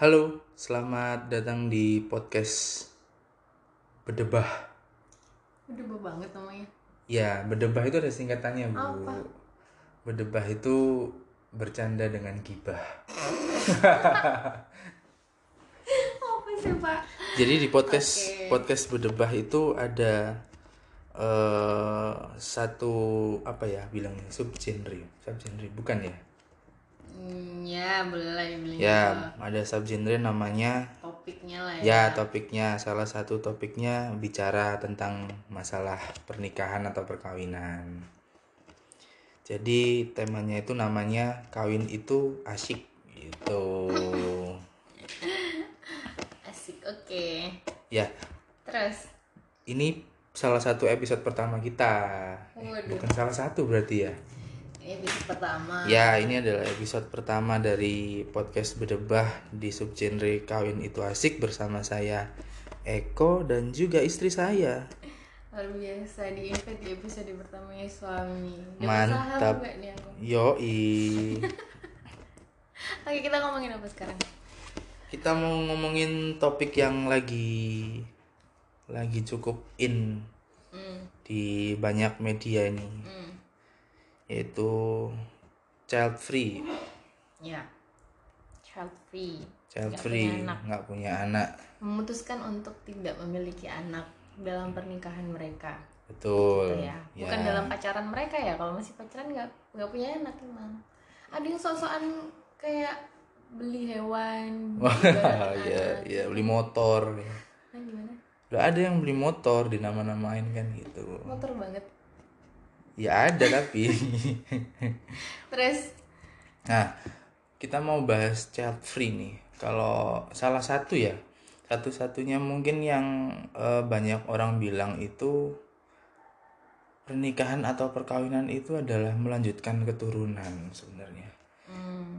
Halo, selamat datang di podcast Bedebah. Bau banget namanya. Ya, Bedebah itu ada singkatannya, Bu. Apa? Bedebah itu bercanda dengan gibah. Apa sih pak? Jadi di podcast Oke. podcast Bedebah itu ada eh satu apa ya bilangnya subgenre, subgenre bukan ya? Hmm, ya boleh boleh. Ya, ada subgenre namanya Topiknya lah ya. Ya, topiknya salah satu topiknya bicara tentang masalah pernikahan atau perkawinan. Jadi temanya itu namanya kawin itu asyik gitu. Asik oke. Ya, Terus. ini salah satu episode pertama kita. Eh, bukan salah satu berarti ya. Episode pertama. Ya, ini adalah episode pertama dari podcast Bedebah di subgenre kawin itu asik bersama saya Eko dan juga istri saya. Luar biasa di invite di episode pertamanya suami. Dapat Mantap. nih aku? Yoi. Oke kita ngomongin apa sekarang? Kita mau ngomongin topik yang lagi lagi cukup in Hmm. di banyak media ini, Hmm. Yaitu child free. Ya. Child free. Child Nggak free, nggak punya anak. Memutuskan untuk tidak memiliki anak dalam pernikahan mereka. Betul. gitu ya bukan dalam pacaran mereka ya kalau masih pacaran nggak nggak punya anak emang ada yang sok-sokan kayak beli hewan ya, ya beli motor. Nah, gimana Udah ada yang beli motor di nama-namain kan gitu. motor banget Ya ada tapi. terus Nah, kita mau bahas child free nih. Kalau salah satu ya, satu-satunya mungkin yang eh, banyak orang bilang itu pernikahan atau perkawinan itu adalah melanjutkan keturunan sebenarnya. hmm,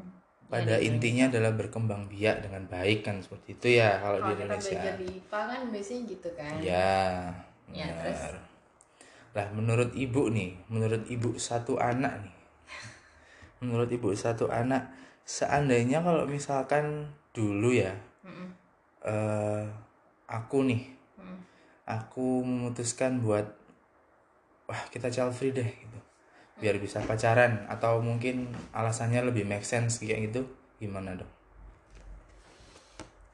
Pada intinya adalah berkembang biak dengan baik kan seperti itu ya kalau di kalau kita Indonesia. belajar di IPA kan biasanya gitu kan Ya, Ya, benar. terus? Lah menurut ibu nih, menurut ibu satu anak nih, menurut ibu satu anak, seandainya kalau misalkan dulu ya, Mm-mm. eh aku nih, Mm. aku memutuskan buat, wah kita child free deh gitu, biar bisa pacaran atau mungkin alasannya lebih make sense kayak gitu, gimana dong?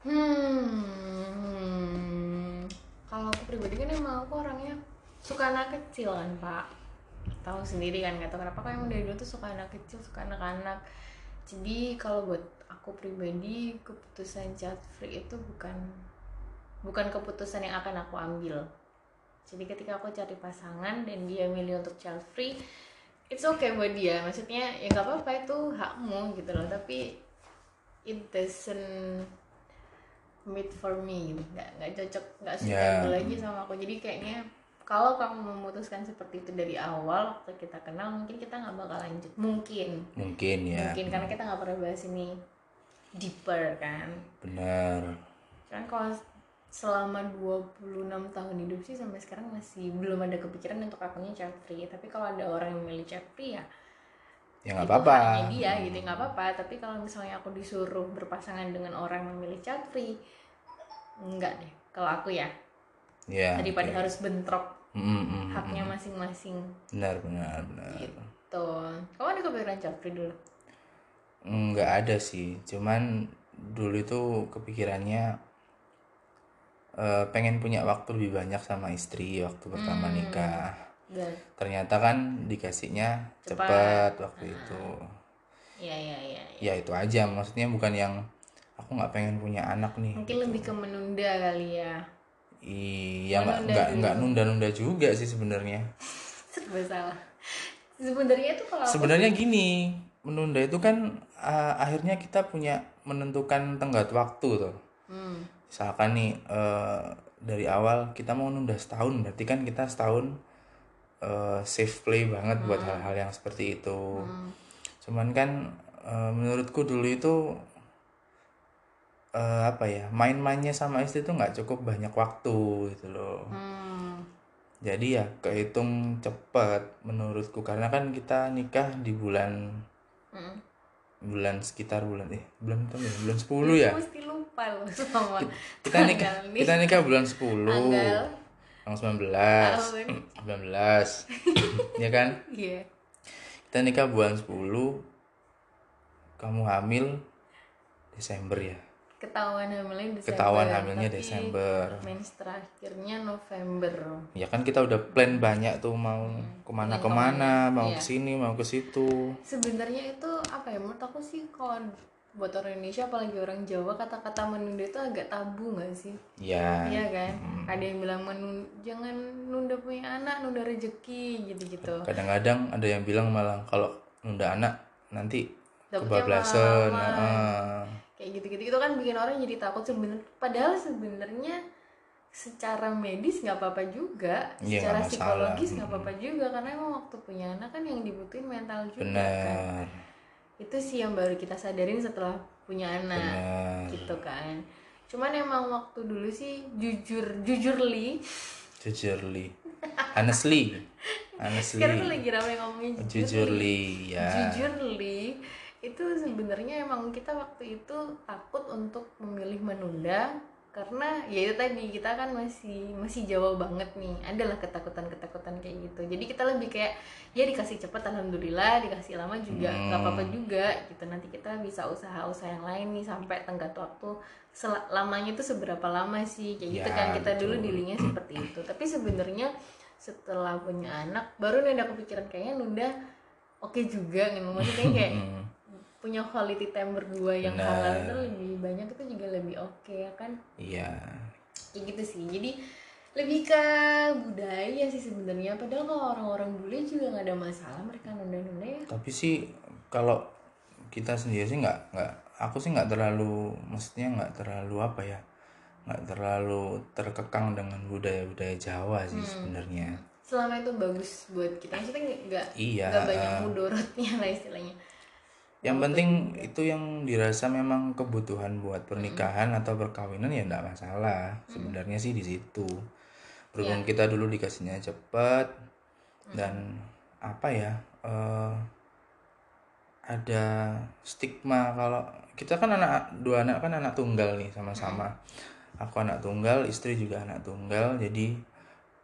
Hmm, kalau aku pribadi kan emang aku orangnya suka anak kecil kan pak? Tahu sendiri kan nggak tahu kenapa. Kan emang dari dulu tuh suka anak kecil suka anak-anak. Jadi kalau buat aku pribadi keputusan child free itu bukan bukan keputusan yang akan aku ambil. Jadi ketika aku cari pasangan dan dia milih untuk child free it's okay buat dia. Maksudnya ya nggak apa-apa itu hakmu gitu loh. Tapi it doesn't meet for me. Nggak nggak cocok nggak Ya. suitable lagi sama aku. Jadi kayaknya kalau kamu memutuskan seperti itu dari awal waktu kita kenal mungkin kita nggak bakal lanjut. Mungkin. Mungkin ya, mungkin karena kita nggak pernah bahas ini deeper kan? Benar. kan kalau selama 26 tahun hidup sih sampai sekarang masih belum ada kepikiran untuk akunya child free. Tapi kalau ada orang yang memilih child free ya Ya nggak apa-apa. dia gitu. Nggak apa-apa. Tapi kalau misalnya aku disuruh berpasangan dengan orang yang memilih child free enggak deh kalau aku ya. Ya. daripada oke. harus bentrok Mm, mm, mm, haknya masing-masing Benar, benar, benar. gitu kamu ada kepikiran free dulu Nggak ada sih, cuman dulu itu kepikirannya eh, pengen punya waktu lebih banyak sama istri waktu pertama Hmm. nikah. dan Ternyata kan dikasihnya Cepat. cepat waktu itu. ya ya ya, ya. Ya itu aja, maksudnya bukan yang aku nggak pengen punya anak nih. mungkin lebih ke menunda kali ya Iya, nggak nggak nggak nunda-nunda juga sih sebenarnya. serba salah. Sebenarnya itu kalau aku Sebenarnya gini, menunda itu kan eh, akhirnya kita punya menentukan tenggat waktu tuh. hmm, misalkan nih eh, dari awal kita mau nunda setahun berarti kan kita setahun eh, safe play banget buat hal-hal yang seperti itu. Hmm, cuman kan eh, menurutku dulu itu eh, apa ya main-mainnya sama istri tuh nggak cukup banyak waktu gitu loh hmm, jadi ya kehitung cepet menurutku karena kan kita nikah di bulan hmm. bulan sekitar bulan eh bulan berapa ya bulan 10 ya mesti lupa loh sama kita nikah tanggal nih. kita nikah bulan 10 Tanggal. 19 Tahun. 19 ya kan Iya. kita nikah bulan 10 kamu hamil Desember ya Ketahuan hamilnya Desember. ketahuan hamilnya tapi Desember Mens terakhirnya November. ya kan kita udah plan banyak tuh mau ke mana ke mana mau Iya. ke sini mau ke situ Sebenarnya itu apa ya menurut aku sih kalau buat orang Indonesia apalagi orang Jawa kata-kata menunda itu agak tabu nggak sih? ya Iya kan? Ada yang bilang menun jangan nunda punya anak, nunda rezeki gitu-gitu. kadang-kadang ada yang bilang malah kalau nunda anak nanti Dapetnya kebablasan malah. Kayak gitu-gitu itu kan bikin orang jadi takut sebenarnya. Padahal sebenarnya secara medis nggak apa-apa juga, Iya, secara psikologis nggak apa-apa juga karena emang waktu punya anak kan yang dibutuhin mental juga kan. benar Itu sih yang baru kita sadarin setelah punya anak. benar gitu kan. Cuman emang waktu dulu sih jujur jujur li jujurly. Honestly. Honestly. Sekarang lagi ramai ngomongin jujur, jujurly ya. Jujur li itu sebenarnya emang kita waktu itu takut untuk memilih menunda karena ya itu tadi kita kan masih masih jauh banget nih. Adalah ketakutan ketakutan kayak gitu. Jadi kita lebih kayak ya dikasih cepat alhamdulillah dikasih lama juga nggak apa-apa juga gitu. Nanti kita bisa usaha-usaha yang lain nih sampai tenggat waktu lamanya itu seberapa lama sih? Kayak gitu Ya, kan kita dulu betul. dealingnya seperti itu. Tapi sebenarnya setelah punya anak baru nih ada kepikiran kayaknya nunda oke juga gitu. Maksudnya kayak Hmm, punya quality time berdua yang Benar. halal itu lebih banyak itu juga lebih oke ya kan? Iya. Kayak gitu sih. Jadi lebih ke budaya sih sebenarnya. Padahal kalau orang-orang bule juga nggak ada masalah mereka nunda-nunda ya. Tapi sih kalau kita sendiri sih nggak nggak aku sih nggak terlalu maksudnya nggak terlalu apa ya nggak terlalu terkekang dengan budaya-budaya Jawa sih Hmm. sebenarnya. Selama itu bagus buat kita. Maksudnya nggak Iya, nggak banyak mudorotnya lah istilahnya yang penting itu yang dirasa memang kebutuhan buat pernikahan atau perkawinan ya enggak masalah. Sebenarnya sih di situ. Berhubung kita dulu dikasihnya cepat dan apa ya eh, ada stigma kalau kita kan anak dua anak kan anak tunggal nih sama-sama. Aku anak tunggal istri juga anak tunggal. Jadi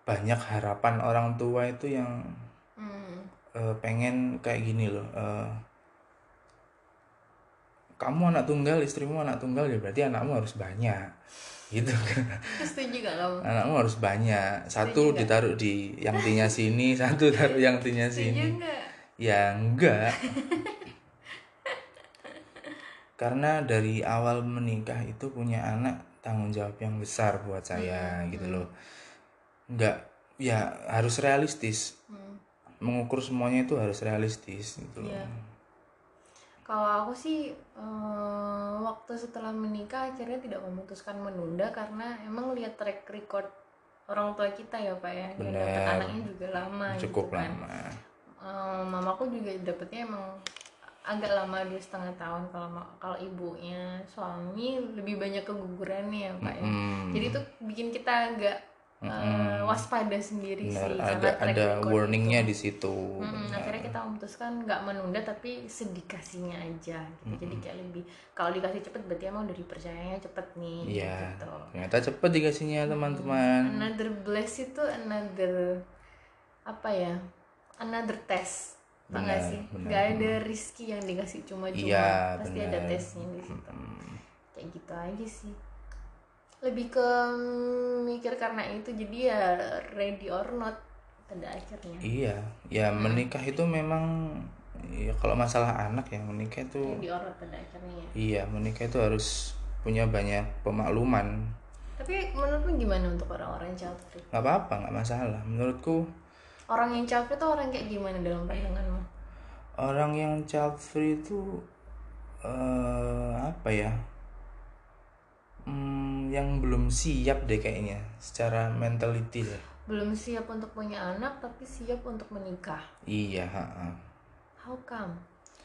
banyak harapan orang tua itu yang hmm. eh, pengen kayak gini loh eh, kamu anak tunggal istrimu anak tunggal ya berarti anakmu harus banyak. Gitu. Kan setuju gak kamu? Anakmu harus banyak. Satu ditaruh di yang tinya sini satu taruh yang tinya setuju sini. nggak ya enggak. Karena dari awal menikah itu punya anak tanggung jawab yang besar buat saya gitu loh. Enggak ya harus realistis. Hmm. mengukur semuanya itu harus realistis gitu loh. Iya. Kalau aku sih eh, waktu setelah menikah akhirnya tidak memutuskan menunda karena emang lihat track record orang tua kita ya pak ya Benar. anaknya juga lama cukup gitu kan. lama Eh, mamaku juga dapetnya emang agak lama dua setengah tahun kalau kalau ibunya suami lebih banyak kegugurannya ya pak ya. Hmm. Jadi itu bikin kita agak eh, waspada sendiri Benar, sih ada ada warningnya di situ. Benar. akhirnya kita memutuskan nggak menunda tapi sedikasinya aja gitu. Jadi kayak lebih kalau dikasih cepet berarti emang udah dipercayanya cepet nih Iya. gitu. ternyata cepet dikasihnya teman-teman. Another bless itu another apa ya another test Benar, sih? benar. nggak ada rizki yang dikasih cuma-cuma Iya, pasti benar. ada tesnya di situ. Hmm, kayak gitu aja sih lebih ke mikir karena itu jadi ya ready or not pada akhirnya. Iya ya menikah itu memang ya kalau masalah anak ya menikah itu ready or not pada akhirnya ya. Iya menikah itu harus punya banyak pemakluman. Tapi menurutmu gimana untuk orang-orang yang child free? nggak apa-apa nggak masalah. Menurutku Orang yang child free itu orang kayak gimana dalam pandanganmu? orang yang child free itu eh apa ya Hmm, yang belum siap deh kayaknya secara mentality lah Belum siap untuk punya anak tapi siap untuk menikah. iya ha-ha. How come?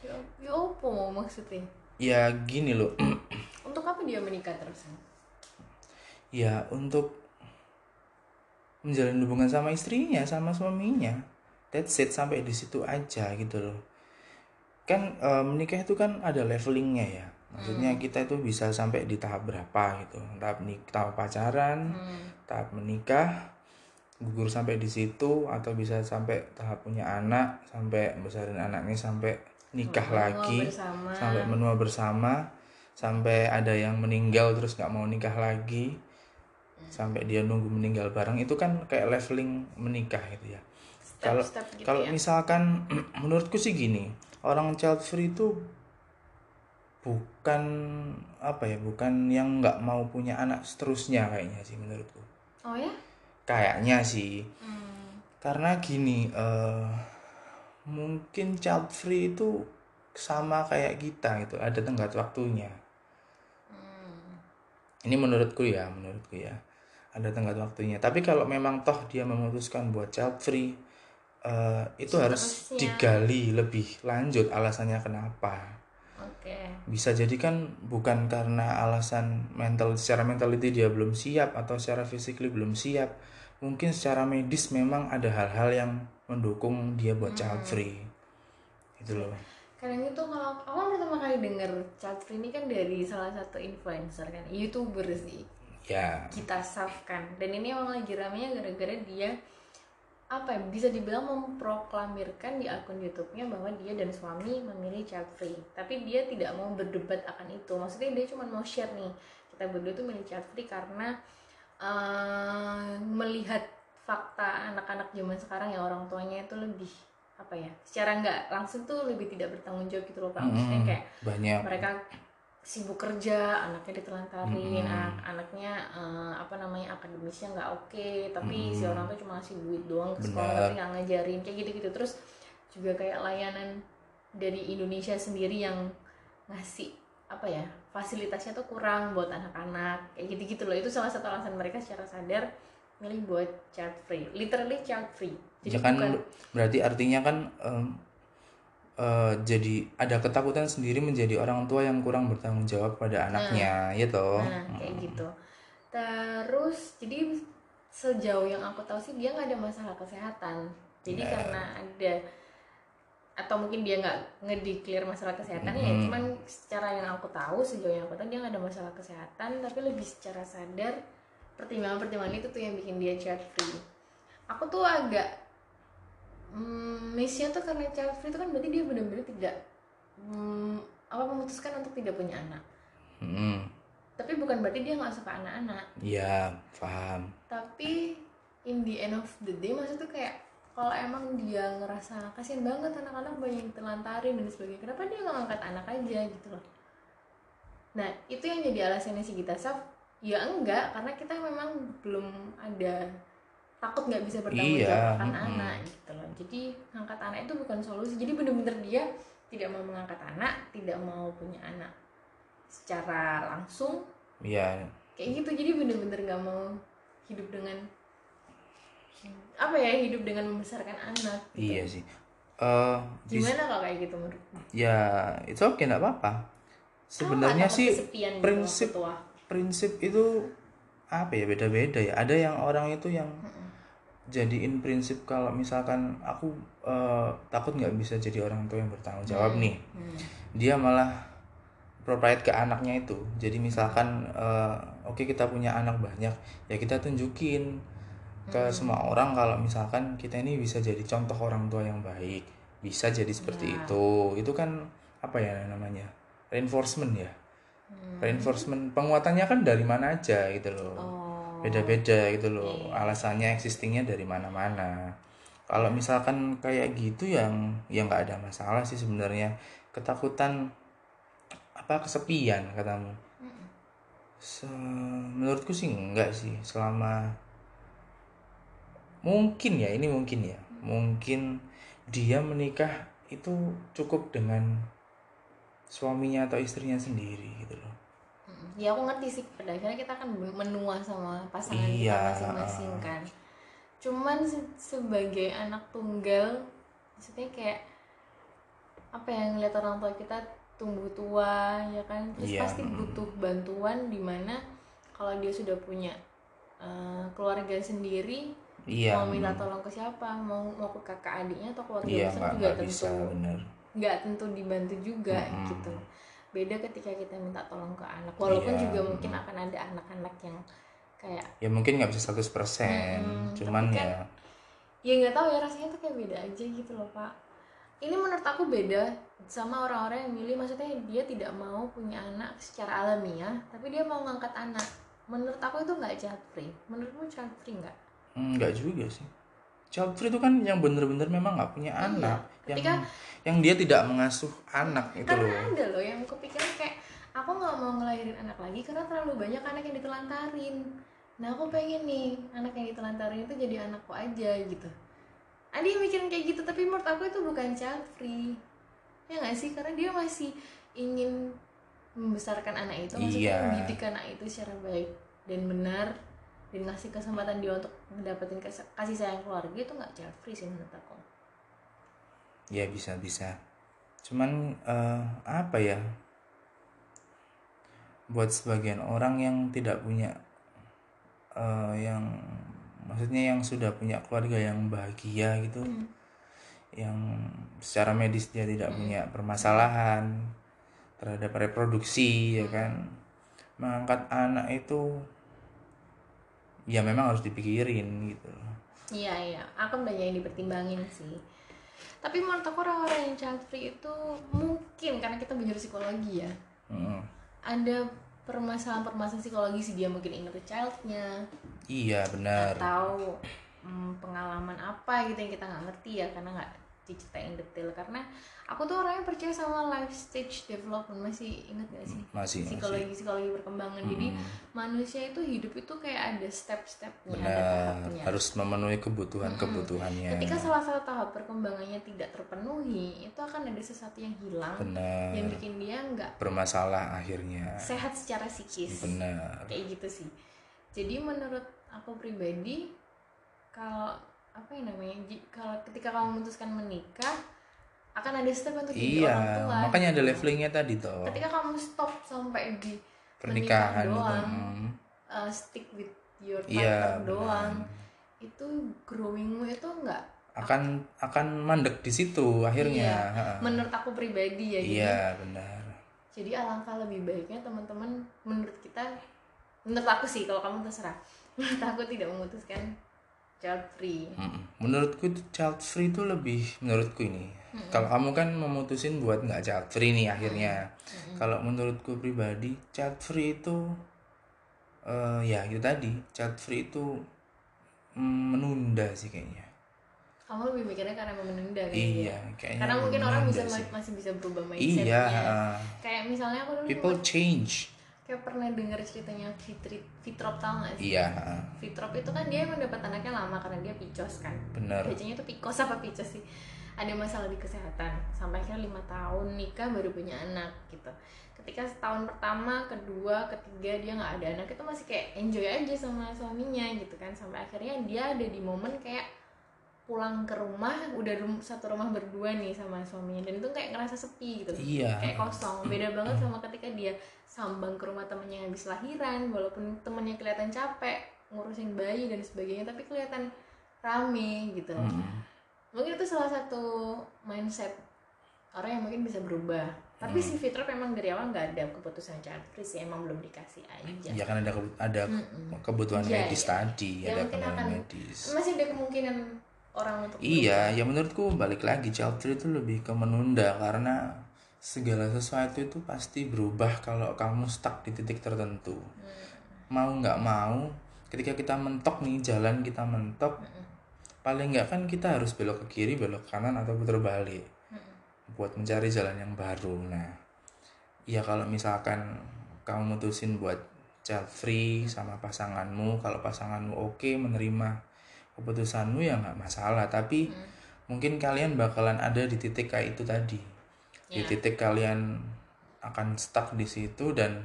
Ya, ya apa mau maksudnya? ya gini loh Untuk apa dia menikah terus? ya untuk menjalin hubungan sama istrinya sama suaminya that's it sampai di situ aja gitu loh kan eh, menikah itu kan ada levelingnya ya maksudnya kita itu bisa sampai di tahap berapa gitu tahap nik tahap pacaran Hmm. tahap menikah gugur sampai di situ atau bisa sampai tahap punya anak sampai besarin anaknya sampai nikah Menua lagi bersama. sampai menua bersama sampai ada yang meninggal terus nggak mau nikah lagi sampai dia nunggu meninggal bareng itu kan kayak leveling menikah gitu ya kalau gitu kalau ya. misalkan menurutku sih gini orang child free itu bukan apa ya bukan yang nggak mau punya anak seterusnya kayaknya sih menurutku Oh ya? kayaknya sih Hmm. karena gini eh mungkin child free itu sama kayak kita gitu ada tenggat waktunya Hmm. ini menurutku ya menurutku ya ada tenggat waktunya tapi kalau memang toh dia memutuskan buat child free eh, itu harus Seterusnya. digali lebih lanjut alasannya kenapa Oke. bisa jadi kan bukan karena alasan mental secara mentality dia belum siap atau secara physically belum siap. Mungkin secara medis memang ada hal-hal yang mendukung dia buat child free. Itu loh. Kadang itu kalau aku kan pertama kali denger child free ini kan dari salah satu influencer kan, youtuber sih. ya. Kita Saf kan. Dan ini emang lagi ramenya gara-gara dia apa ya bisa dibilang memproklamirkan di akun YouTube-nya bahwa dia dan suami memilih child free tapi dia tidak mau berdebat akan itu. Maksudnya dia cuma mau share nih kita berdua tuh milih child free karena eh, melihat fakta anak-anak zaman sekarang ya orang tuanya itu lebih apa ya secara nggak langsung tuh lebih tidak bertanggung jawab gitu loh pak maksudnya Mm-mm. kayak banyak. mereka sibuk kerja anaknya ditelantarin Mm-mm. anak anaknya eh, apa namanya akademisnya nggak oke tapi si Mm-mm. orang tuh cuma ngasih duit doang ke sekolah Benar. tapi nggak ngajarin kayak gitu gitu terus juga kayak layanan dari Indonesia sendiri yang ngasih apa ya fasilitasnya tuh kurang buat anak-anak kayak gitu gitu loh itu salah satu alasan mereka secara sadar milih buat child free literally child free jadi ya kan bukan berarti artinya kan em, eh, jadi ada ketakutan sendiri menjadi orang tua yang kurang bertanggung jawab pada anaknya ya toh Nah, kayak gitu. Terus jadi sejauh yang aku tahu sih dia nggak ada masalah kesehatan. Jadi Ya. karena ada atau mungkin dia nggak ngedeklar masalah kesehatan ya Mhm. cuman secara yang aku tahu sejauh yang aku tahu dia nggak ada masalah kesehatan tapi lebih secara sadar pertimbangan-pertimbangan itu tuh yang bikin dia child free aku tuh agak hmm, miss-nya tuh karena child free itu kan berarti dia benar-benar tidak hmm, apa memutuskan untuk tidak punya anak. Mm-mm. tapi bukan berarti dia nggak suka anak-anak. Ya paham. Tapi in the end of the day maksudnya tuh kayak kalau emang dia ngerasa kasihan banget anak-anak banyak yang telantarin dan sebagainya kenapa dia nggak ngangkat anak aja gitu loh? Nah itu yang jadi alasannya si Gita Saf. Ya enggak karena kita memang belum ada takut nggak bisa bertanggung Iya, jawab akan mm-mm. anak gitu loh jadi ngangkat anak itu bukan solusi. Jadi bener-bener dia tidak mau mengangkat anak tidak mau punya anak secara langsung. Ya kayak gitu. Jadi bener-bener nggak mau hidup dengan apa ya hidup dengan membesarkan anak gitu. iya sih. Di- gimana kalau kayak gitu menurut ya itu oke nggak apa-apa. Sebenarnya sih prinsip gitu prinsip itu apa ya beda-beda ya. Ada yang orang itu yang jadiin prinsip kalau misalkan aku eh, takut nggak bisa jadi orang tua yang bertanggung jawab nih. Hmm. dia malah provide ke anaknya itu. Jadi misalkan eh, oke kita punya anak banyak ya kita tunjukin ke semua orang kalau misalkan kita ini bisa jadi contoh orang tua yang baik bisa jadi seperti Ya. itu. Itu kan apa ya namanya? Reinforcement ya. Reinforcement. Penguatannya kan dari mana aja gitu loh. Oh beda-beda gitu loh. alasannya existingnya dari mana-mana. Kalau misalkan kayak gitu yang yang nggak ada masalah sih sebenarnya. Ketakutan apa kesepian katamu. Se- menurutku sih enggak sih. Selama mungkin ya ini mungkin ya. Mungkin dia menikah itu cukup dengan suaminya atau istrinya sendiri gitu loh ya aku ngerti sih pada akhirnya kita kan menua sama pasangan Iya. kita masing-masing kan cuman se- sebagai anak tunggal maksudnya kayak apa ya ngeliat orang tua kita tumbuh tua ya kan terus Iya, pasti mm. butuh bantuan di mana kalau dia sudah punya eh, keluarga sendiri iya mau minta mm. tolong ke siapa mau mau ke kakak adiknya atau keluarga iya besar juga tentu nggak tentu dibantu juga Mm-mm. gitu beda ketika kita minta tolong ke anak. Walaupun Iya, juga mungkin akan ada anak-anak yang kayak ya mungkin nggak bisa 100% Mm-mm, cuman tapi ya. kan- ya nggak tahu ya rasanya tuh kayak beda aja gitu loh pak. Ini menurut aku beda sama orang-orang yang milih. Maksudnya dia tidak mau punya anak secara alamiah tapi dia mau ngangkat anak. Menurut aku itu nggak child free. Menurutmu child free nggak? Mm, nggak juga sih child free itu kan yang bener-bener memang nggak punya Iya, anak ketika- yang yang dia tidak mengasuh anak itu karena loh. ada loh yang kepikiran kayak aku nggak mau ngelahirin anak lagi karena terlalu banyak anak yang ditelantarin. Nah aku pengen nih anak yang ditelantarin itu jadi anakku aja gitu. Ada yang mikirin kayak gitu tapi menurut aku itu bukan child free ya nggak sih? Karena dia masih ingin membesarkan anak itu maksudnya Iya. mendidik anak itu secara baik dan benar dan ngasih kesempatan dia untuk mendapatkan kasih sayang keluarga itu nggak free sih menurut aku. Ya bisa bisa. Cuman eh, apa ya? Buat sebagian orang yang tidak punya eh, yang maksudnya yang sudah punya keluarga yang bahagia gitu Hmm. yang secara medis dia tidak punya permasalahan terhadap reproduksi ya kan? Mengangkat anak itu ya memang harus dipikirin gitu. Iya iya, aku banyak yang dipertimbangin sih. Tapi menurut aku orang-orang yang child free itu mungkin karena kita belajar psikologi ya, Mm. ada permasalahan-permasalahan psikologi sih dia mungkin inner childnya iya benar atau mm, pengalaman apa gitu yang kita nggak ngerti ya karena nggak diceritain detail. Karena aku tuh orangnya percaya sama life stage development. Masih inget gak sih? Masih masih. Psikologi psikologi perkembangan. Jadi Mm. manusia itu hidup itu kayak ada step-stepnya ada tahapnya. Harus memenuhi kebutuhan kebutuhannya ketika salah satu tahap perkembangannya tidak terpenuhi itu akan ada sesuatu yang hilang benar. yang bikin dia nggak bermasalah akhirnya. sehat secara psikis. Benar. Kayak gitu sih. Jadi menurut aku pribadi kalau apa yang namanya? Kalau ketika kamu memutuskan menikah akan ada step untuk jadi iya orang tua. makanya ada gitu. levelingnya tadi toh. Ketika kamu stop sampai di pernikahan menikah itu doang, mm. uh, stick with your iya partner doang benar. itu growingmu itu nggak akan akan mandek di situ akhirnya. Iya, menurut aku pribadi ya iya benar. jadi alangkah lebih baiknya teman-teman menurut kita menurut aku sih kalau kamu terserah. Menurut aku tidak memutuskan child free. Mm-mm. menurutku itu child free itu lebih menurutku ini. Kalau kamu kan memutusin buat nggak child free nih akhirnya. Kalau menurutku pribadi child free itu eh ya itu tadi. Child free itu mm, menunda sih kayaknya. Kamu lebih mikirnya karena mau menunda kan iya kayaknya karena mungkin orang bisa sih. masih bisa berubah mindsetnya. iya kayak misalnya aku dulu people change kayak pernah dengar ceritanya Fitri Fitrop tau gak sih? Iya. Fitrop itu kan dia emang dapat anaknya lama karena dia picos kan. Benar bacanya tuh pikos apa picos sih? Ada masalah di kesehatan. Sampai akhirnya lima tahun nikah baru punya anak gitu. Ketika setahun pertama kedua ketiga dia nggak ada anak itu masih kayak enjoy aja sama suaminya gitu kan. Sampai akhirnya dia ada di momen kayak pulang ke rumah udah rum- satu rumah berdua nih sama suaminya dan itu kayak ngerasa sepi gitu iya kayak kosong beda banget sama ketika dia sambang ke rumah temennya yang habis lahiran walaupun temennya kelihatan capek ngurusin bayi dan sebagainya tapi kelihatan rame gitu Mm. mungkin itu salah satu mindset orang yang mungkin bisa berubah tapi Hmm. si Fitrop memang dari awal nggak ada keputusan child free sih emang belum dikasih aja ya kan ada ada Mm-mm. kebutuhan Iya, medis iya. tadi Ya, ada kebutuhan akan- medis masih ada kemungkinan orang untuk Iya, ya menurutku balik lagi free itu lebih ke menunda karena segala sesuatu itu pasti berubah kalau kamu stuck di titik tertentu. Mau nggak mau, ketika kita mentok nih jalan kita mentok, paling nggak kan kita harus belok ke kiri, belok ke kanan atau putar balik buat mencari jalan yang baru. Nah, ya kalau misalkan kamu mutusin buat child free sama pasanganmu, kalau pasanganmu oke menerima keputusanmu ya nggak masalah. Tapi mungkin kalian bakalan ada di titik kayak itu tadi, di Ya. titik kalian akan stuck di situ dan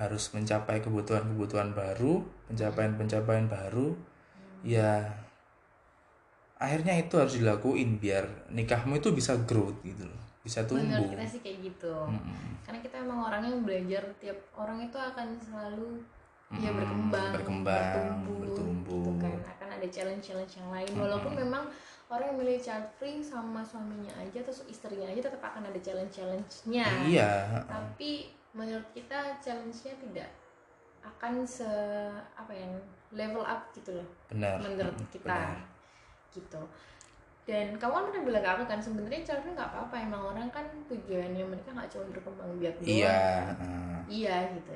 harus mencapai kebutuhan-kebutuhan baru, pencapaian-pencapaian baru, ya akhirnya itu harus dilakuin biar nikahmu itu bisa growth gitu loh, bisa tumbuh. menurut kita sih kayak gitu Mm-mm. karena kita emang orangnya belajar tiap orang itu akan selalu ya berkembang, berkembang, bertumbuh, bertumbuh. gitu kan akan ada challenge challenge yang lain. Walaupun memang orang yang milih child free sama suaminya aja terus istrinya aja tetap akan ada challenge challenge-nya iya tapi menurut kita challenge-nya tidak akan se apa ya level up gitu loh benar. menurut Mm, kita. benar. gitu. Dan kamu kan pernah bilang ke aku kan sebenarnya child free nggak apa-apa emang orang kan tujuannya mereka nggak cuma berkembang biak doang. Iya heeh. iya gitu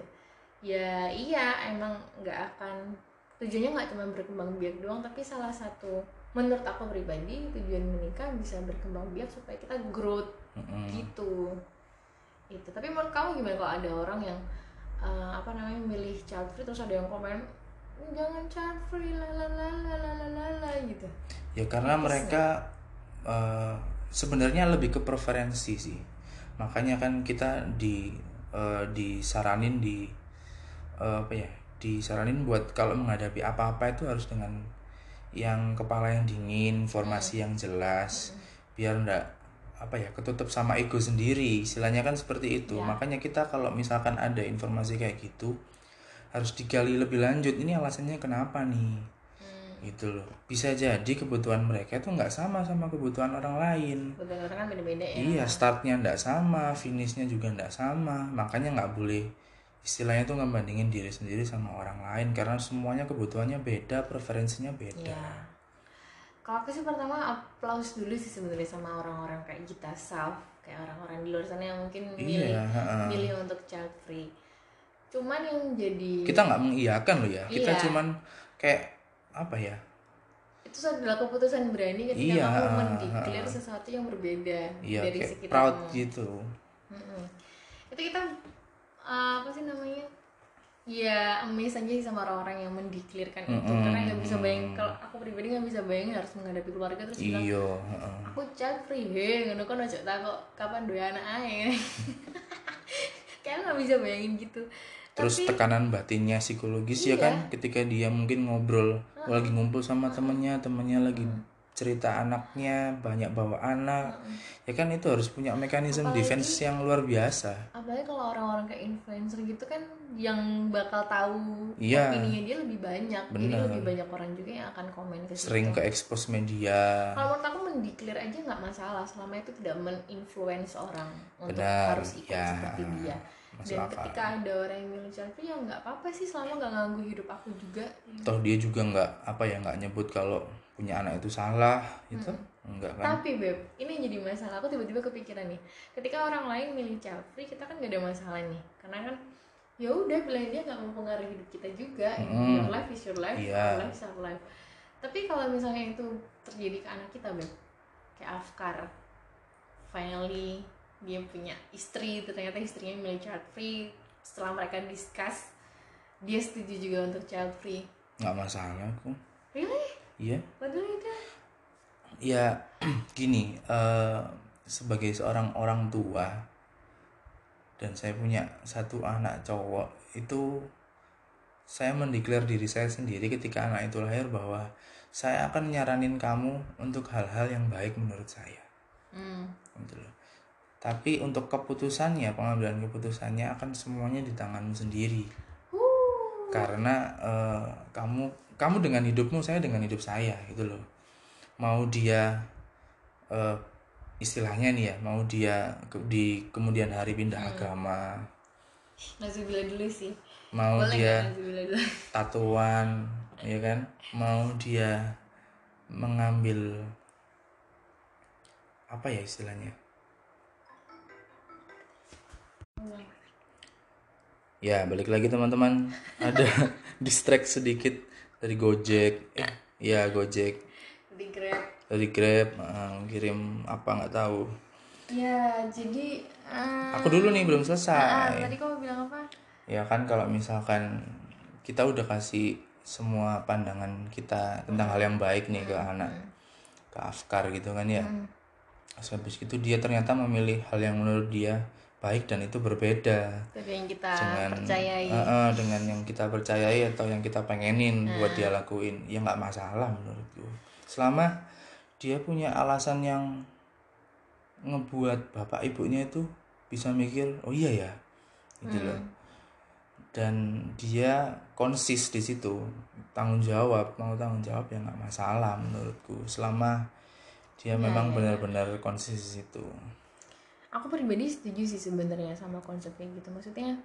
ya iya emang nggak akan tujuannya nggak cuma berkembang biak doang tapi salah satu menurut aku pribadi tujuan menikah bisa berkembang biak supaya kita growth Mm-mm. gitu. Itu tapi menurut kamu gimana kalau ada orang yang eh, apa namanya milih child free terus ada yang komen jangan child free lalalalalala gitu. Ya karena Etis mereka eh, sebenarnya lebih ke preferensi sih. Makanya kan kita di eh, disaranin di eh, apa ya disaranin buat kalau menghadapi apa-apa itu harus dengan yang kepala yang dingin informasi yang jelas biar ndak apa ya ketutup sama ego sendiri. Istilahnya kan seperti itu. Ya. makanya kita kalau misalkan ada informasi kayak gitu harus digali lebih lanjut. Ini alasannya kenapa nih? Hmm. gitu loh. Bisa jadi kebutuhan mereka itu nggak sama sama kebutuhan orang lain. Betul orang kan beda-beda ya. Iya startnya nggak sama finishnya juga nggak sama. Makanya nggak boleh istilahnya tuh ngebandingin diri sendiri sama orang lain karena semuanya kebutuhannya beda preferensinya beda Iya. Kalau aku sih pertama applause dulu sih sebenarnya sama orang-orang kayak kita self, kayak orang-orang di luar sana yang mungkin milih iya heeh. milih untuk child free. Cuman yang jadi kita nggak mengiyakan loh ya kita Iya. cuman kayak apa ya itu adalah keputusan berani ketika Iya, kamu mendeklar sesuatu yang berbeda iya dari sekitar proud kamu. gitu Mm-mm. Itu kita uh, apa sih namanya? Ya amazed aja sih sama orang-orang yang mendeklirkan itu Mm-mm. karena nggak bisa bayangin kalau aku pribadi nggak bisa bayangin harus menghadapi keluarga terus bilang iyo heeh. aku child free he ngono kan ojo takut kapan dua anak ae kayak nggak bisa bayangin gitu terus Tapi- tekanan batinnya psikologis ya Iya. kan ketika dia mungkin ngobrol lagi ngumpul sama temennya temennya lagi cerita anaknya banyak bawa anak ya kan itu harus punya mekanisme Apalagi- defense yang luar biasa apalagi kalau orang-orang kayak influencer gitu kan yang bakal tahu Iya. opininya dia lebih banyak jadi Bener. lebih banyak orang juga yang akan komen ke situ. sering ke expose media kalau menurut aku mendeklar aja nggak masalah selama itu tidak meninfluence orang untuk Benar, harus ikut ya. seperti dia Masuk dan akal. ketika ada orang yang milih free ya nggak apa-apa sih selama nggak ganggu hidup aku juga toh dia juga nggak apa ya nggak nyebut kalau punya anak itu salah gitu enggak kan Tapi beb, ini yang jadi masalah. Aku tiba-tiba kepikiran nih. Ketika orang lain milih child free, kita kan gak ada masalah nih. Karena kan ya udah pilihan dia nggak mempengaruhi hidup kita juga. Mm. Your life is your life, Iya. our life is our life. Tapi kalau misalnya itu terjadi ke anak kita beb, kayak Afkar, finally dia punya istri, ternyata istrinya milih child free. Setelah mereka discuss, dia setuju juga untuk child free. nggak masalah aku Really? Iya Padahal itu ya gini eh, sebagai seorang orang tua dan saya punya satu anak cowok itu saya mendeklar diri saya sendiri ketika anak itu lahir bahwa saya akan nyaranin kamu untuk hal-hal yang baik menurut saya hmm. gitu loh. tapi untuk keputusannya pengambilan keputusannya akan semuanya di tanganmu sendiri Huh. karena eh, kamu kamu dengan hidupmu saya dengan hidup saya gitu loh. Mau dia eh, istilahnya nih ya mau dia ke- di kemudian hari pindah agama. Nazubillah dulu sih. Mau Boleh dia dulu? tatuan ya kan? Mau dia mengambil apa ya istilahnya? Ya balik lagi teman-teman. Ada distract sedikit dari Gojek. Eh ya Gojek. Di Grab. Dari Grab eh, kirim apa nggak tahu. Ya jadi eh, aku dulu nih belum selesai. Tadi kamu bilang apa? ya kan kalau misalkan kita udah kasih semua pandangan kita tentang hal yang baik nih ke anak ke Afkar gitu kan ya. Hmm. Habis itu dia ternyata memilih hal yang menurut dia baik dan itu berbeda Dari yang kita dengan percayai. eh, dengan yang kita percayai atau yang kita pengenin buat dia lakuin ya nggak masalah menurutku. Selama dia punya alasan yang ngebuat bapak ibunya itu bisa mikir oh iya ya gitu loh. Dan dia konsis di situ tanggung jawab mau tanggung jawab ya nggak masalah menurutku selama dia memang benar-benar konsis itu aku pribadi setuju sih sebenarnya sama konsep kayak gitu. Maksudnya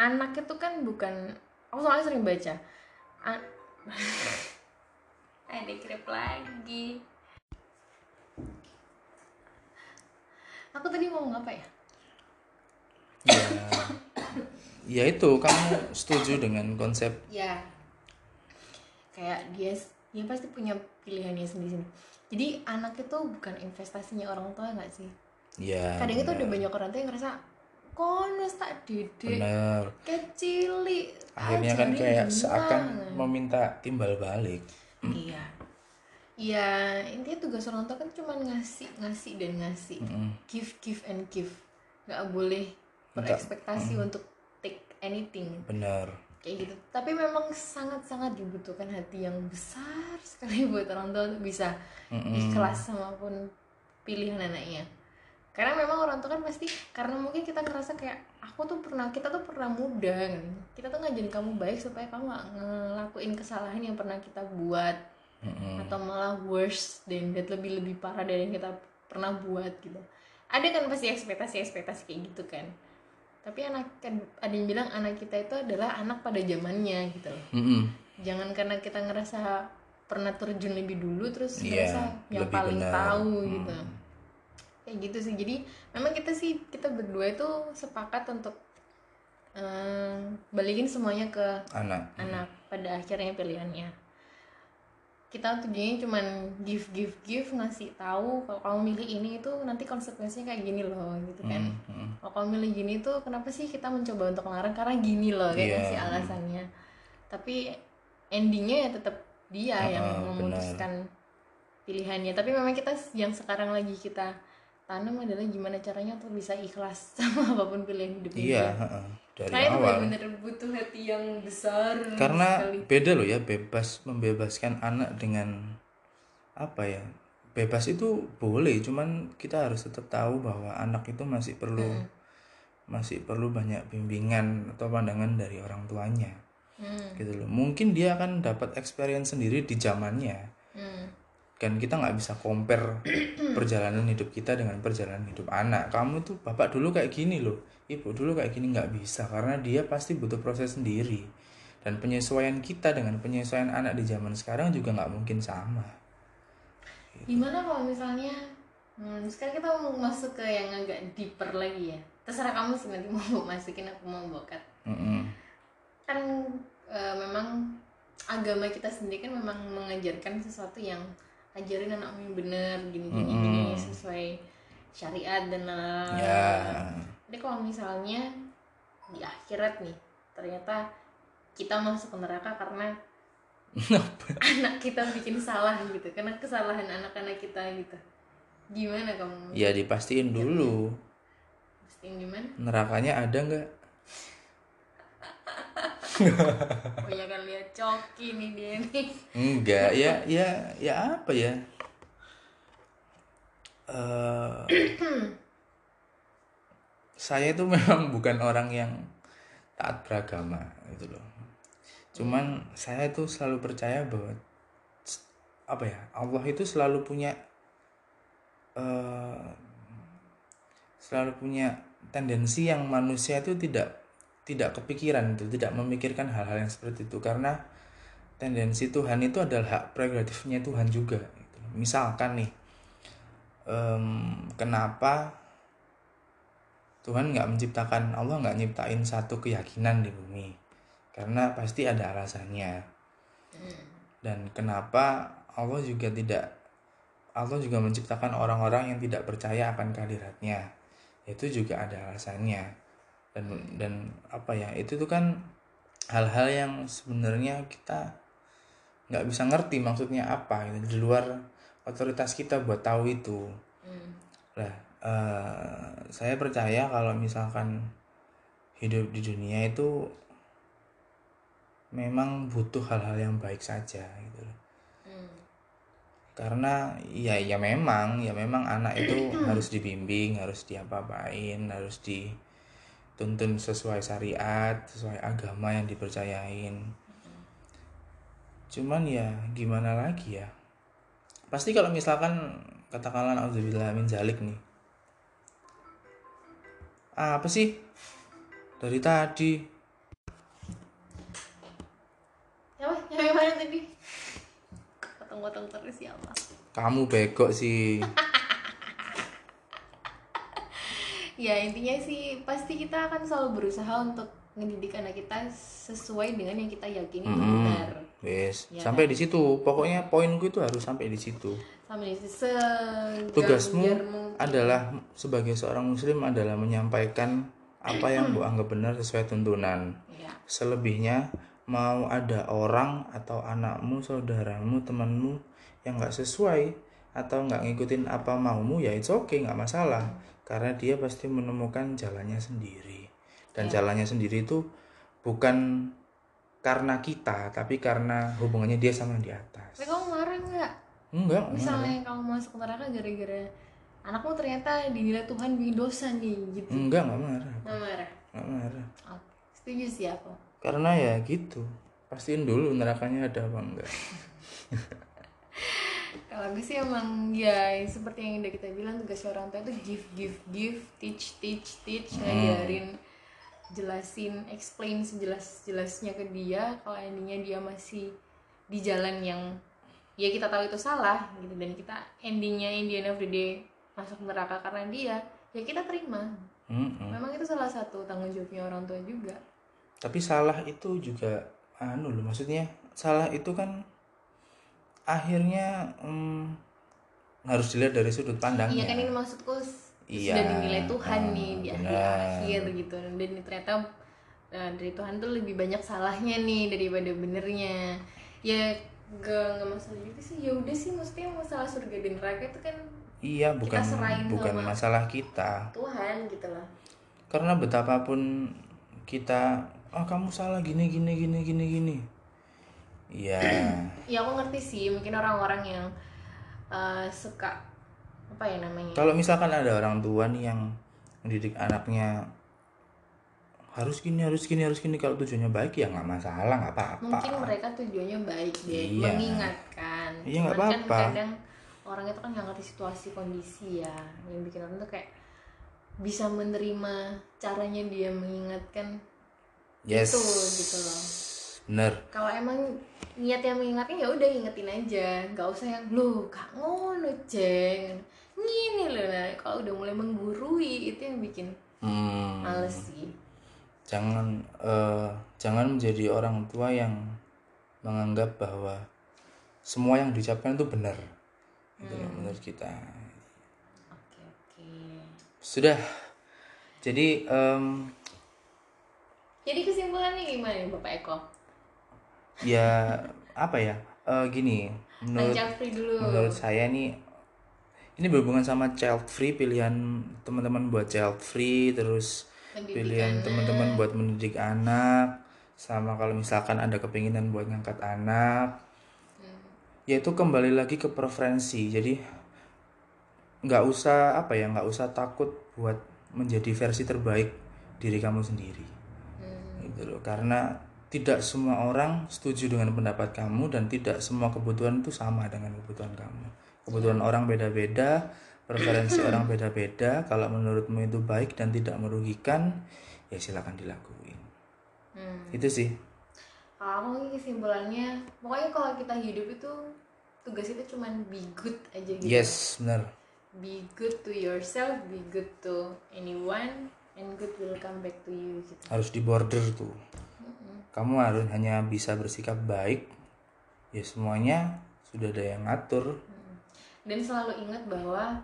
anak itu kan bukan aku soalnya sering baca. Ada krep lagi. Aku tadi mau ngomong apa ya? Ya ya itu kamu setuju dengan konsep? Ya. Kayak dia dia pasti punya pilihannya sendiri jadi anak itu bukan investasinya orang tua nggak sih ya kadang itu benar. udah banyak orang tua yang ngerasa kono tak didik benar. kecili akhirnya kan kayak gimana." seakan meminta timbal balik. Iya. Iya intinya tugas orang tua kan cuma ngasih ngasih dan ngasih. Mm-mm. give give and give. Nggak boleh berekspektasi untuk take anything. Benar. Kayak gitu. Tapi memang sangat sangat dibutuhkan hati yang besar sekali buat orang tua untuk bisa Mm-mm. ikhlas sama pun pilihan anaknya karena memang orang tua kan pasti karena mungkin kita ngerasa kayak aku tuh pernah kita tuh pernah muda kan. kita tuh ngajarin kamu baik supaya kamu nggak ngelakuin kesalahan yang pernah kita buat Mm-mm. atau malah worse dan that lebih lebih parah dari yang kita pernah buat gitu ada kan pasti ekspektasi ekspektasi kayak gitu kan tapi anak kan ada yang bilang anak kita itu adalah anak pada zamannya gitu loh Mm-mm. jangan karena kita ngerasa pernah terjun lebih dulu terus Iya, ngerasa yang paling benar. tahu Hmm. gitu kayak gitu sih. Jadi memang kita sih kita berdua itu sepakat untuk eh, balikin semuanya ke anak. anak pada akhirnya pilihannya. Kita tujuannya cuman give give give ngasih tahu kalau kamu milih ini itu nanti konsekuensinya kayak gini loh gitu kan. Mm, mm. kalau kamu milih gini tuh kenapa sih kita mencoba untuk melarang karena gini loh kayak Iya. kasih alasannya. Tapi endingnya ya tetap dia yang Heeh, memutuskan pilihannya. Tapi memang kita yang sekarang lagi kita tanam adalah gimana caranya untuk bisa ikhlas sama apa pun pilihan hidup iya dari Karena awal. benar-benar butuh hati yang besar karena sekali. beda loh ya bebas membebaskan anak dengan apa ya bebas itu boleh cuman kita harus tetap tahu bahwa anak itu masih perlu Hmm. masih perlu banyak bimbingan atau pandangan dari orang tuanya. Hmm, gitu loh. Mungkin dia akan dapat experience sendiri di zamannya hmm, kan kita nggak bisa compare perjalanan hidup kita dengan perjalanan hidup anak kamu tuh bapak dulu kayak gini loh ibu dulu kayak gini nggak bisa karena dia pasti butuh proses sendiri dan penyesuaian kita dengan penyesuaian anak di zaman sekarang juga nggak mungkin sama Gimana kalau misalnya hmm, sekarang kita mau masuk ke yang agak deeper lagi ya. Terserah kamu sih nanti mau masukin aku mau bokat. Mm-mm. Kan eh, memang agama kita sendiri kan memang mengajarkan sesuatu yang ajarin anakmu yang benar gini gini Mm-mm. gini sesuai syariat dan lain-lain. ya. Jadi kalau misalnya di akhirat nih ternyata kita masuk ke neraka karena anak kita bikin salah gitu karena kesalahan anak-anak kita gitu. Gimana kamu? Ya dipastiin dulu. Pastiin gimana? Nerakanya ada nggak oh ya kan lihat coki nih dia nih. Enggak ya ya ya apa ya? Eh, saya itu memang bukan orang yang taat beragama gitu loh. Cuman saya itu selalu percaya bahwa apa ya Allah itu selalu punya eh, selalu punya tendensi yang manusia itu tidak tidak kepikiran itu tidak memikirkan hal-hal yang seperti itu. Karena tendensi Tuhan itu adalah hak prerogatifnya Tuhan juga gitu. misalkan nih em, kenapa Tuhan nggak menciptakan Allah nggak nyiptain satu keyakinan di bumi? Karena pasti ada alasannya. Dan kenapa Allah juga tidak Allah juga menciptakan orang-orang yang tidak percaya akan kehadiratnya? Itu juga ada alasannya dan dan apa ya itu tuh kan hal-hal yang sebenarnya kita nggak bisa ngerti maksudnya apa gitu di luar otoritas kita buat tahu itu Hmm. lah eh, saya percaya kalau misalkan hidup di dunia itu memang butuh hal-hal yang baik saja gitu loh Hmm. karena ya ya memang ya memang anak itu harus dibimbing harus diapa-apain harus dituntun sesuai syariat sesuai agama yang dipercayain. Cuman ya gimana lagi ya? Pasti kalau misalkan katakanlah alhamdulillah min zalik nih. Apa sih? Dari tadi. Apa yang mana tadi? Potong-potong terus ya Allah. Kamu bego sih ya intinya sih pasti kita akan selalu berusaha untuk ngedidik anak kita sesuai dengan yang kita yakini itu Hmm. benar. Wes Ya sampai di situ. Pokoknya poinku itu harus sampai di situ. Seganjar tugasmu adalah sebagai seorang muslim adalah menyampaikan apa yang bu anggap benar sesuai tuntunan. Ya. Selebihnya mau ada orang atau anakmu saudaramu temanmu yang nggak sesuai atau nggak ngikutin apa maumu ya it's okay nggak masalah karena dia pasti menemukan jalannya sendiri. Dan jalannya sendiri itu bukan karena kita tapi karena hubungannya dia sama yang di atas. Tapi kamu marah nggak? Enggak enggak. Misalnya kamu masuk neraka gara-gara anakmu ternyata dinilai Tuhan bikin dosa nih gitu. Enggak enggak marah. Nggak marah? Enggak marah. Oke, setuju sih aku. Karena ya gitu. Pastiin dulu nerakanya ada apa enggak kalau gue sih emang ya seperti yang udah kita bilang tugas orang tua itu give give give teach teach teach ngajarin jelasin explain sejelas jelasnya ke dia. Kalau endingnya dia masih di jalan yang ya kita tahu itu salah gitu. Dan kita endingnya in the end of the day masuk neraka karena dia ya kita terima. Mm-mm. memang itu salah satu tanggung jawabnya orang tua juga. Tapi salah itu juga anu loh maksudnya salah itu kan akhirnya mm, harus dilihat dari sudut pandangnya. Iya kan ini maksudku Iya, sudah dinilai Tuhan ah, nih di benar. akhir-akhir gitu dan ternyata nah, dari Tuhan tuh lebih banyak salahnya nih daripada benernya. Ya gak nggak masalah juga sih. Ya udah sih maksudnya masalah surga dan neraka itu kan iya bukan serahin bukan sama- masalah kita. Tuhan gitu lah karena betapapun kita ah kamu salah gini gini gini gini gini iya. Ya aku ngerti sih mungkin orang-orang yang uh, suka apa ya namanya? Kalau misalkan ada orang tua nih yang mendidik anaknya harus gini harus gini harus gini kalau tujuannya baik ya nggak masalah nggak apa-apa. Mungkin mereka tujuannya baik deh Iya. mengingatkan. Iya, nggak kan apa-apa. kadang orang itu kan nggak ngerti situasi kondisi ya yang bikin orang tuh kayak bisa menerima caranya dia mengingatkan yes. itu gitu loh bener. Kalau emang niatnya mengingatkan ya udah ingetin aja. Nggak usah yang lu kak ngono ceng gini loh nah kalau udah mulai menggurui itu yang bikin Hmm, males sih. Jangan eh, jangan menjadi orang tua yang menganggap bahwa semua yang diucapkan itu benar. Gitu loh, menurut kita. Oke oke. Sudah. Jadi em, jadi kesimpulannya gimana nih bapak Eko ya apa ya? Eh, gini menurut dulu. menurut saya nih ini berhubungan sama child free pilihan teman-teman buat child free terus pilihan teman-teman buat mendidik anak sama kalau misalkan ada kepinginan buat ngangkat anak. Yaitu kembali lagi ke preferensi. Jadi nggak usah apa ya nggak usah takut buat menjadi versi terbaik diri kamu sendiri. Gitu loh. Karena tidak semua orang setuju dengan pendapat kamu dan tidak semua kebutuhan itu sama dengan kebutuhan kamu. Kebutuhan orang beda-beda preferensi orang beda-beda. Kalau menurutmu itu baik dan tidak merugikan ya silakan dilakuin. Hmm. itu sih. Kalau aku mungkin kesimpulannya pokoknya kalau kita hidup itu tugas itu cuman be good aja gitu. Yes benar. Be good to yourself be good to anyone and good will come back to you gitu. Harus di border tuh kamu harus hanya bisa bersikap baik. Ya semuanya sudah ada yang ngatur. Dan selalu ingat bahwa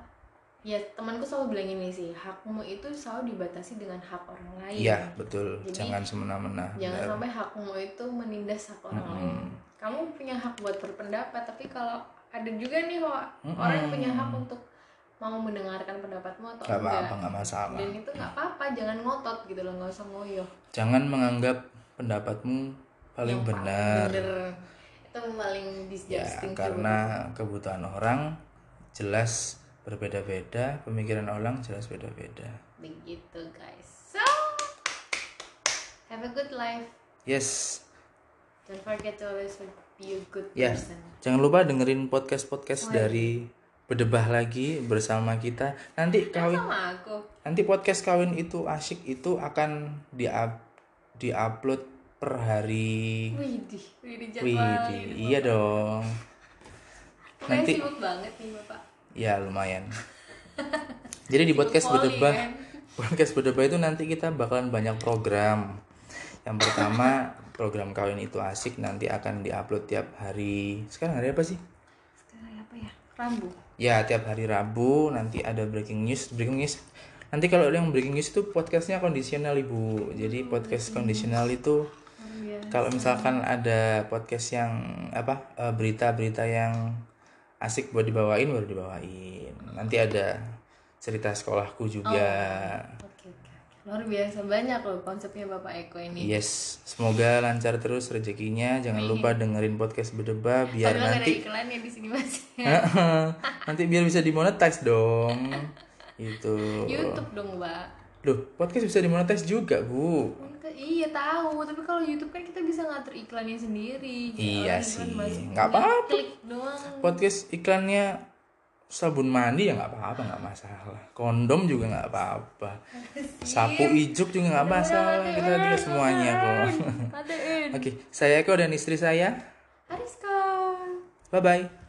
ya temanku selalu bilang ini sih hakmu itu selalu dibatasi dengan hak orang lain. Iya betul. Jadi, jangan semena-mena jangan benar. sampai hakmu itu menindas hak orang lain. Kamu punya hak buat berpendapat tapi kalau ada juga nih kok orang yang punya hak untuk mau mendengarkan pendapatmu atau nggak enggak. apa-apa nggak masalah. Dan itu nggak apa-apa jangan ngotot gitu loh nggak usah ngoyo. Jangan menganggap pendapatmu paling Yang benar. bener itu paling ya karena kebutuhan orang jelas berbeda-beda pemikiran orang jelas beda-beda. Begitu guys. So have a good life. Yes. Don't forget to always be a good Ya, person. jangan lupa dengerin podcast-podcast dari Bedebah lagi bersama kita. Nanti kawin sama aku. Nanti podcast kawin itu asyik itu akan di diupload per hari. Widih, widih jadwal iya dong. Nanti- sibuk banget nih bapak Ya lumayan. Jadi di podcast kan? podcast Bedebah itu nanti kita bakalan banyak program. Yang pertama program kawin itu asik nanti akan diupload tiap hari. Sekarang hari apa sih? sekarang apa ya Rambu Ya tiap hari Rabu nanti ada breaking news. Breaking news. Nanti kalau yang breaking news itu podcastnya kondisional ibu. Jadi podcast kondisional itu Luar biasa. kalau misalkan ada podcast yang apa eh, berita-berita yang asik buat dibawain baru dibawain. Nanti ada cerita sekolahku juga. Oke, oke. Luar biasa banyak loh konsepnya Bapak Eko ini. Yes, semoga lancar terus rezekinya. Jangan lupa dengerin podcast berdeba biar Padahal nanti iklannya di sini mas. nanti biar bisa dimonetize dong. Itu. YouTube dong mbak. Loh, podcast bisa dimonetize juga, Bu. Iya tahu, tapi kalau YouTube kan kita bisa ngatur iklannya sendiri. Iya sih, nggak apa-apa. Klik doang. Podcast iklannya sabun mandi ya nggak apa-apa, nggak masalah. Kondom juga nggak apa-apa. Sapu ijuk juga nggak masalah. Kita juga semuanya kok. Oke, saya Eko dan istri saya. Ariska. Bye bye.